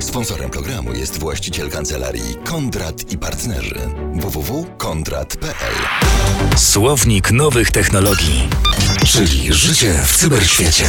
Sponsorem programu jest właściciel kancelarii Kondrat i Partnerzy www.kondrat.pl Słownik nowych technologii, czyli życie w cyberświecie.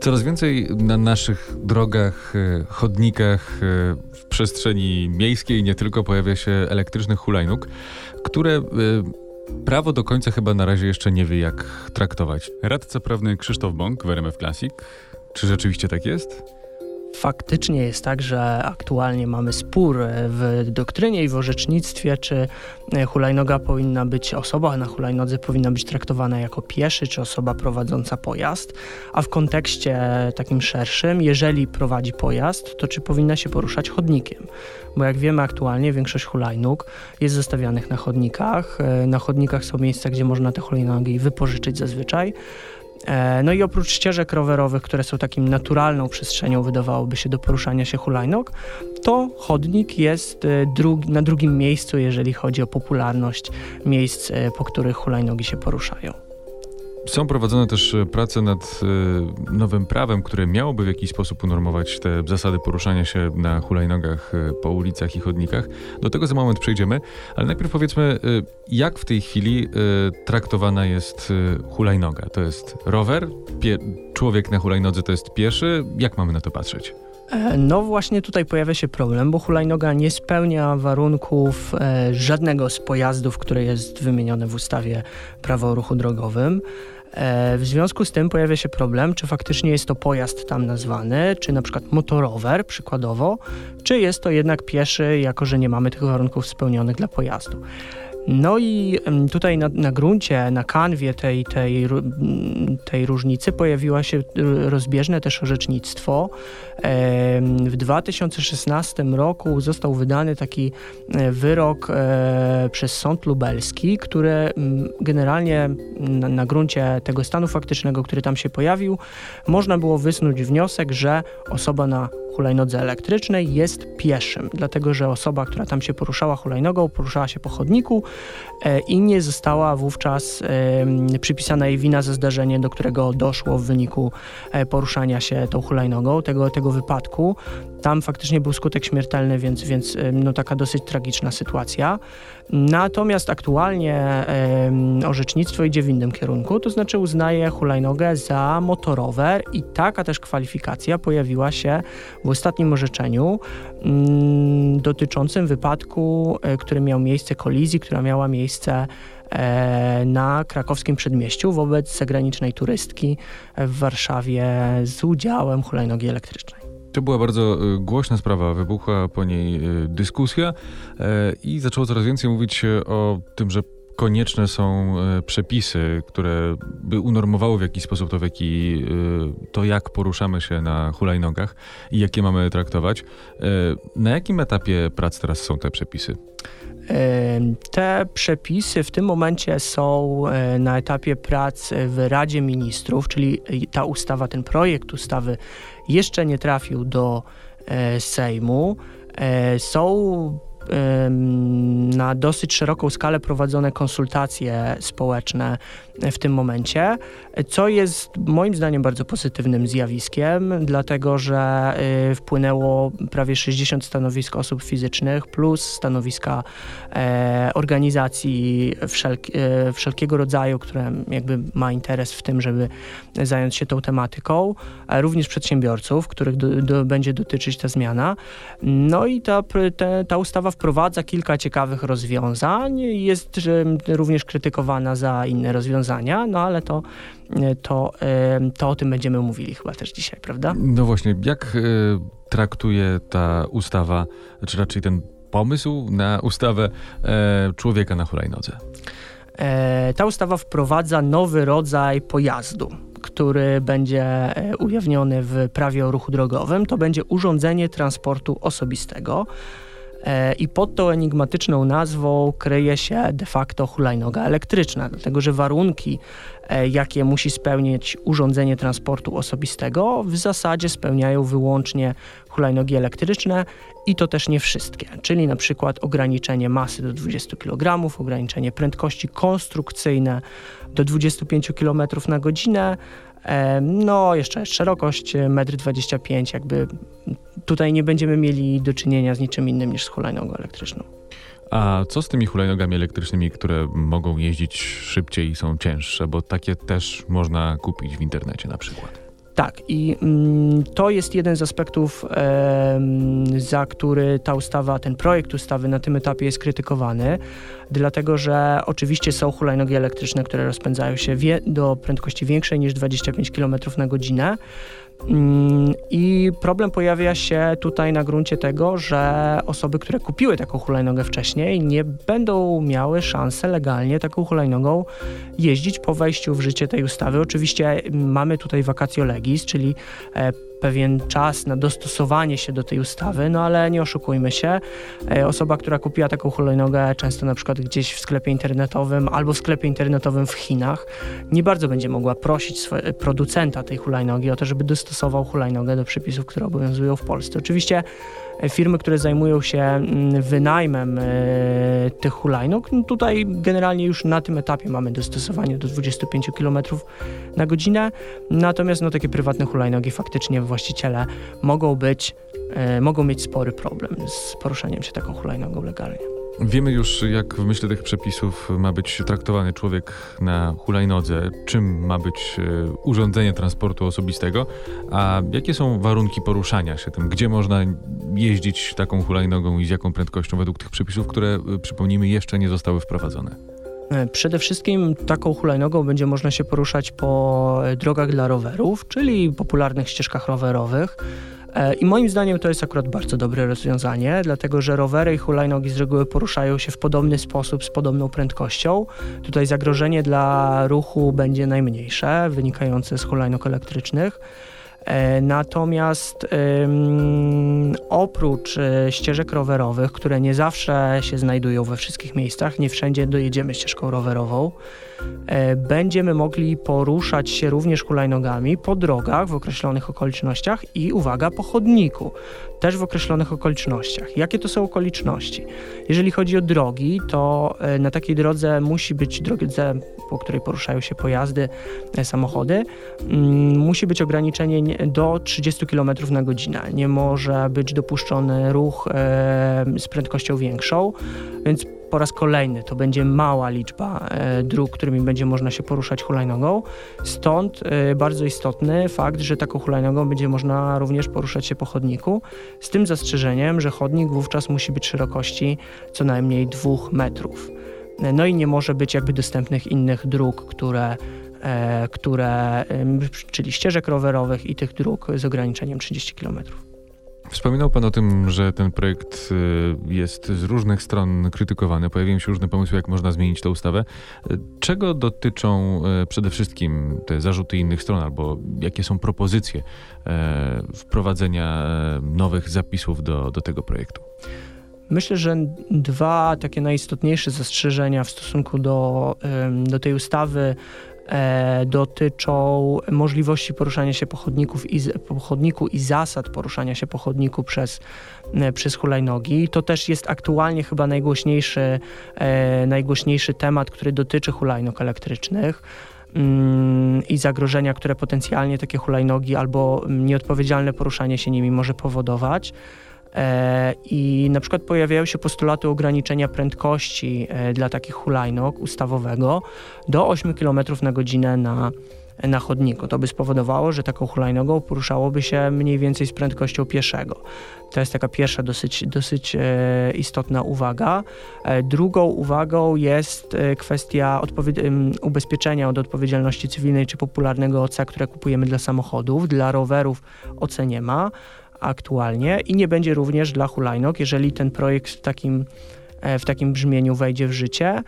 Coraz więcej na naszych drogach, e, chodnikach, e, w przestrzeni miejskiej nie tylko pojawia się elektrycznych hulajnóg, które e, prawo do końca chyba na razie jeszcze nie wie, jak traktować. Radca prawny Krzysztof Bąk w Classic. Czy rzeczywiście tak jest? Faktycznie jest tak, że aktualnie mamy spór w doktrynie i w orzecznictwie, czy hulajnoga powinna być, osoba na hulajnodze powinna być traktowana jako pieszy, czy osoba prowadząca pojazd, a w kontekście takim szerszym, jeżeli prowadzi pojazd, to czy powinna się poruszać chodnikiem. Bo jak wiemy aktualnie większość hulajnóg jest zostawianych na chodnikach. Na chodnikach są miejsca, gdzie można te hulajnogi wypożyczyć zazwyczaj. E, no i oprócz ścieżek rowerowych, które są takim naturalną przestrzenią, wydawałoby się, do poruszania się hulajnóg, to chodnik jest e, drugi, na drugim miejscu, jeżeli chodzi o popularność miejsc, e, po których hulajnogi się poruszają. Są prowadzone też e, prace nad e, nowym prawem, które miałoby w jakiś sposób unormować te zasady poruszania się na hulajnogach e, po ulicach i chodnikach. Do tego za moment przejdziemy, ale najpierw powiedzmy, jak w tej chwili traktowana jest hulajnoga? To jest rower, człowiek na hulajnodze to jest pieszy. Jak mamy na to patrzeć? No właśnie tutaj pojawia się problem, bo hulajnoga nie spełnia warunków żadnego z pojazdów, które jest wymienione w ustawie Prawo o ruchu drogowym. E, w związku z tym pojawia się problem, czy faktycznie jest to pojazd tam nazwany, czy na przykład motorower przykładowo, czy jest to jednak pieszy, jako że nie mamy tych warunków spełnionych dla pojazdu. No i tutaj na, na gruncie, na kanwie tej, tej, tej różnicy pojawiło się rozbieżne też orzecznictwo. W 2016 roku został wydany taki e, wyrok e, przez sąd lubelski, który generalnie na, na gruncie tego stanu faktycznego, który tam się pojawił, można było wysnuć wniosek, że osoba na hulajnodze elektrycznej jest pieszym, dlatego że osoba, która tam się poruszała hulajnogą, poruszała się po chodniku e, i nie została wówczas przypisana jej wina za zdarzenie, do którego doszło w wyniku e, poruszania się tą hulajnogą, tego, tego wypadku. Tam faktycznie był skutek śmiertelny, więc, więc no, taka dosyć tragiczna sytuacja. Natomiast aktualnie orzecznictwo idzie w innym kierunku, to znaczy uznaje hulajnogę za motorower i taka też kwalifikacja pojawiła się w ostatnim orzeczeniu mm, dotyczącym wypadku, e, który miał miejsce, kolizji, która miała miejsce e, na krakowskim przedmieściu wobec zagranicznej turystki w Warszawie z udziałem hulajnogi elektrycznej. To była bardzo y, głośna sprawa, wybuchła po niej y, dyskusja e, i zaczęło coraz więcej mówić o tym, że konieczne są e, przepisy, które by unormowały w jakiś sposób to, w jaki, e, to jak poruszamy się na hulajnogach i jakie mamy traktować. Na jakim etapie prac teraz są te przepisy? Te przepisy w tym momencie są na etapie prac w Radzie Ministrów, czyli ta ustawa, ten projekt ustawy jeszcze nie trafił do e, Sejmu. E, są na dosyć szeroką skalę prowadzone konsultacje społeczne w tym momencie, co jest moim zdaniem bardzo pozytywnym zjawiskiem, dlatego że y, wpłynęło prawie 60 stanowisk osób fizycznych plus stanowiska e, organizacji e, wszelkiego rodzaju, które jakby ma interes w tym, żeby zająć się tą tematyką, również przedsiębiorców, których do, do, będzie dotyczyć ta zmiana. No i ta, ta, ta ustawa wprowadza kilka ciekawych rozwiązań, jest również krytykowana za inne rozwiązania, no ale to, to, to o tym będziemy mówili chyba też dzisiaj, prawda? No właśnie, jak e, traktuje ta ustawa, czy raczej ten pomysł na ustawę e, człowieka na hulajnodze? E, ta ustawa wprowadza nowy rodzaj pojazdu który będzie ujawniony w prawie o ruchu drogowym, to będzie urządzenie transportu osobistego. E, i pod tą enigmatyczną nazwą kryje się de facto hulajnoga elektryczna, dlatego że warunki, e, jakie musi spełnić urządzenie transportu osobistego, w zasadzie spełniają wyłącznie hulajnogi elektryczne i to też nie wszystkie, czyli na przykład ograniczenie masy do 20 kg, ograniczenie prędkości konstrukcyjne do 25 km na godzinę, No, jeszcze szerokość 1,25 m, jakby tutaj nie będziemy mieli do czynienia z niczym innym niż z hulajnogą elektryczną. A co z tymi hulajnogami elektrycznymi, które mogą jeździć szybciej i są cięższe? Bo takie też można kupić w internecie na przykład. Tak, i mm, to jest jeden z aspektów, e, za który ta ustawa, ten projekt ustawy na tym etapie jest krytykowany, dlatego że oczywiście są hulajnogi elektryczne, które rozpędzają się wie, do prędkości większej niż 25 km na godzinę. Mm, I problem pojawia się tutaj na gruncie tego, że osoby, które kupiły taką hulajnogę wcześniej, nie będą miały szansy legalnie taką hulajnogą jeździć po wejściu w życie tej ustawy. Oczywiście mamy tutaj vacatio legis, czyli e, pewien czas na dostosowanie się do tej ustawy, no ale nie oszukujmy się. E, osoba, która kupiła taką hulajnogę często na przykład gdzieś w sklepie internetowym albo w sklepie internetowym w Chinach, nie bardzo będzie mogła prosić producenta tej hulajnogi o to, żeby dostosował hulajnogę do przepisów, które obowiązują w Polsce. Oczywiście firmy, które zajmują się mm, wynajmem e, tych hulajnóg, no tutaj generalnie już na tym etapie mamy dostosowanie do 25 km na godzinę, natomiast no, takie prywatne hulajnogi faktycznie właściciele mogą być, e, mogą mieć spory problem z poruszaniem się taką hulajnogą legalnie. Wiemy już, jak w myśl tych przepisów ma być traktowany człowiek na hulajnodze, czym ma być e, urządzenie transportu osobistego, a jakie są warunki poruszania się tym, gdzie można jeździć taką hulajnogą i z jaką prędkością według tych przepisów, które, e, przypomnijmy, jeszcze nie zostały wprowadzone. E, przede wszystkim taką hulajnogą będzie można się poruszać po drogach dla rowerów, czyli popularnych ścieżkach rowerowych. E, I moim zdaniem to jest akurat bardzo dobre rozwiązanie, dlatego że rowery i hulajnogi z reguły poruszają się w podobny sposób, z podobną prędkością. Tutaj zagrożenie dla ruchu będzie najmniejsze, wynikające z hulajnog elektrycznych. E, natomiast oprócz y, ścieżek rowerowych, które nie zawsze się znajdują we wszystkich miejscach, nie wszędzie dojedziemy ścieżką rowerową, E, będziemy mogli poruszać się również hulajnogami po drogach w określonych okolicznościach i uwaga, po chodniku, też w określonych okolicznościach. Jakie to są okoliczności? Jeżeli chodzi o drogi, to e, na takiej drodze musi być drodze, po której poruszają się pojazdy, e, samochody, mm, musi być ograniczenie do 30 km na godzinę. Nie może być dopuszczony ruch z prędkością większą, więc po raz kolejny to będzie mała liczba e, dróg, którymi będzie można się poruszać hulajnogą. Stąd e, bardzo istotny fakt, że taką hulajnogą będzie można również poruszać się po chodniku, z tym zastrzeżeniem, że chodnik wówczas musi być szerokości co najmniej dwóch metrów. E, no i nie może być jakby dostępnych innych dróg, które które, czyli ścieżek rowerowych i tych dróg z ograniczeniem 30 kilometrów. Wspominał Pan o tym, że ten projekt y, jest z różnych stron krytykowany. Pojawiają się różne pomysły, jak można zmienić tę ustawę. Czego dotyczą przede wszystkim te zarzuty innych stron, albo jakie są propozycje wprowadzenia nowych zapisów do, do tego projektu? Myślę, że dwa takie najistotniejsze zastrzeżenia w stosunku do, do tej ustawy e, dotyczą możliwości poruszania się po, chodników i, po chodniku i zasad poruszania się po chodniku przez, przez hulajnogi. To też jest aktualnie chyba najgłośniejszy, e, najgłośniejszy temat, który dotyczy hulajnog elektrycznych mm, i zagrożenia, które potencjalnie takie hulajnogi albo nieodpowiedzialne poruszanie się nimi może powodować. E, I na przykład pojawiają się postulaty ograniczenia prędkości e, dla takich hulajnog ustawowego do 8 km na godzinę na, na chodniku. To by spowodowało, że taką hulajnogą poruszałoby się mniej więcej z prędkością pieszego. To jest taka pierwsza dosyć, dosyć e, istotna uwaga. Drugą uwagą jest kwestia ubezpieczenia od odpowiedzialności cywilnej czy popularnego OC, które kupujemy dla samochodów. Dla rowerów OC nie ma aktualnie i nie będzie również dla hulajnog, jeżeli ten projekt w takim, e, w takim brzmieniu wejdzie w życie.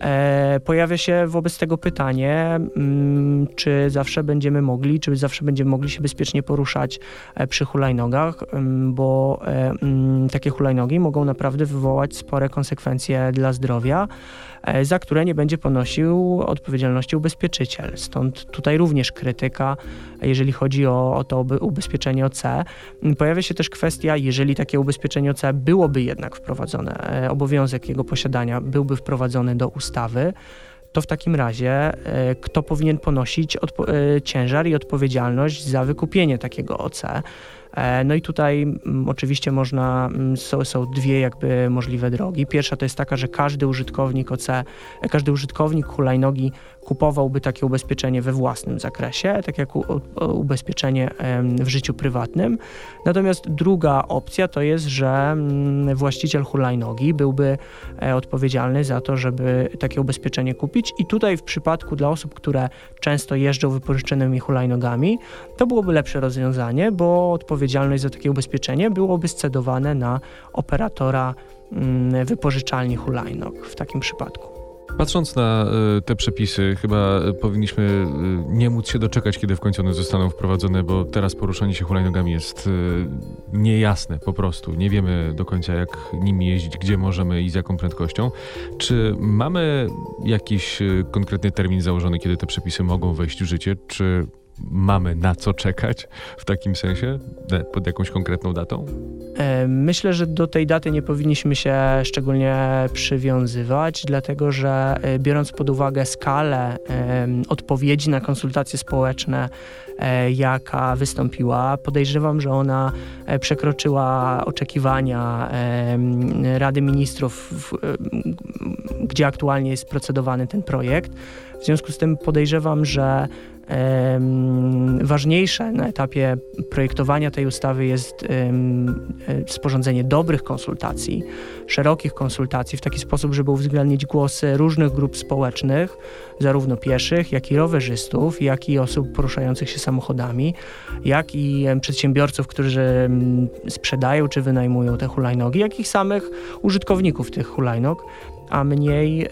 E, pojawia się wobec tego pytanie, mm, czy zawsze będziemy mogli, czy zawsze będziemy mogli się bezpiecznie poruszać e, przy hulajnogach, mm, bo mm, takie hulajnogi mogą naprawdę wywołać spore konsekwencje dla zdrowia. E, za które nie będzie ponosił odpowiedzialności ubezpieczyciel. Stąd tutaj również krytyka, jeżeli chodzi o, o to ubezpieczenie OC. Pojawia się też kwestia, jeżeli takie ubezpieczenie OC byłoby jednak wprowadzone, e, obowiązek jego posiadania byłby wprowadzony do ustawy, to w takim razie e, kto powinien ponosić e, ciężar i odpowiedzialność za wykupienie takiego OC? E, no i tutaj mm, oczywiście można, mm, są, są dwie jakby możliwe drogi. Pierwsza to jest taka, że każdy użytkownik OC, każdy użytkownik hulajnogi kupowałby takie ubezpieczenie we własnym zakresie, tak jak u, ubezpieczenie w życiu prywatnym. Natomiast druga opcja to jest, że mm, właściciel hulajnogi byłby e, odpowiedzialny za to, żeby takie ubezpieczenie kupić i tutaj w przypadku dla osób, które często jeżdżą wypożyczonymi hulajnogami, to byłoby lepsze rozwiązanie, bo odpowiedzialność za takie ubezpieczenie byłoby scedowane na operatora mm, wypożyczalni hulajnog w takim przypadku. Patrząc na y, te przepisy, chyba powinniśmy y, nie móc się doczekać, kiedy w końcu one zostaną wprowadzone, bo teraz poruszanie się hulajnogami jest y, niejasne po prostu. Nie wiemy do końca, jak nimi jeździć, gdzie możemy i z jaką prędkością. Czy mamy jakiś konkretny termin założony, kiedy te przepisy mogą wejść w życie? Czy mamy na co czekać w takim sensie, pod jakąś konkretną datą? E, myślę, że do tej daty nie powinniśmy się szczególnie przywiązywać, dlatego że e, biorąc pod uwagę skalę odpowiedzi na konsultacje społeczne, e, jaka wystąpiła, podejrzewam, że ona przekroczyła oczekiwania Rady Ministrów, gdzie aktualnie jest procedowany ten projekt. W związku z tym podejrzewam, że Ważniejsze na etapie projektowania tej ustawy jest e, sporządzenie dobrych konsultacji, szerokich konsultacji, w taki sposób, żeby uwzględnić głosy różnych grup społecznych, zarówno pieszych, jak i rowerzystów, jak i osób poruszających się samochodami, jak i przedsiębiorców, którzy sprzedają czy wynajmują te hulajnogi, jak i samych użytkowników tych hulajnog a mniej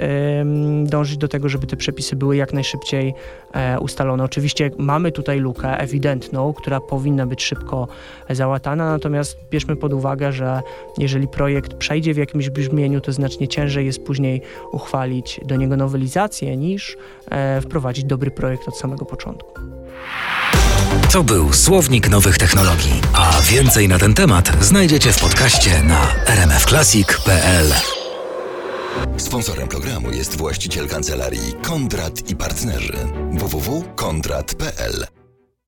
dążyć do tego, żeby te przepisy były jak najszybciej e, ustalone. Oczywiście mamy tutaj lukę ewidentną, która powinna być szybko załatana, natomiast bierzmy pod uwagę, że jeżeli projekt przejdzie w jakimś brzmieniu, to znacznie ciężej jest później uchwalić do niego nowelizację niż e, wprowadzić dobry projekt od samego początku. To był Słownik Nowych Technologii, a więcej na ten temat znajdziecie w podcaście na rmfclassic.pl. Sponsorem programu jest właściciel kancelarii Kondrat i Partnerzy. Www.kondrat.pl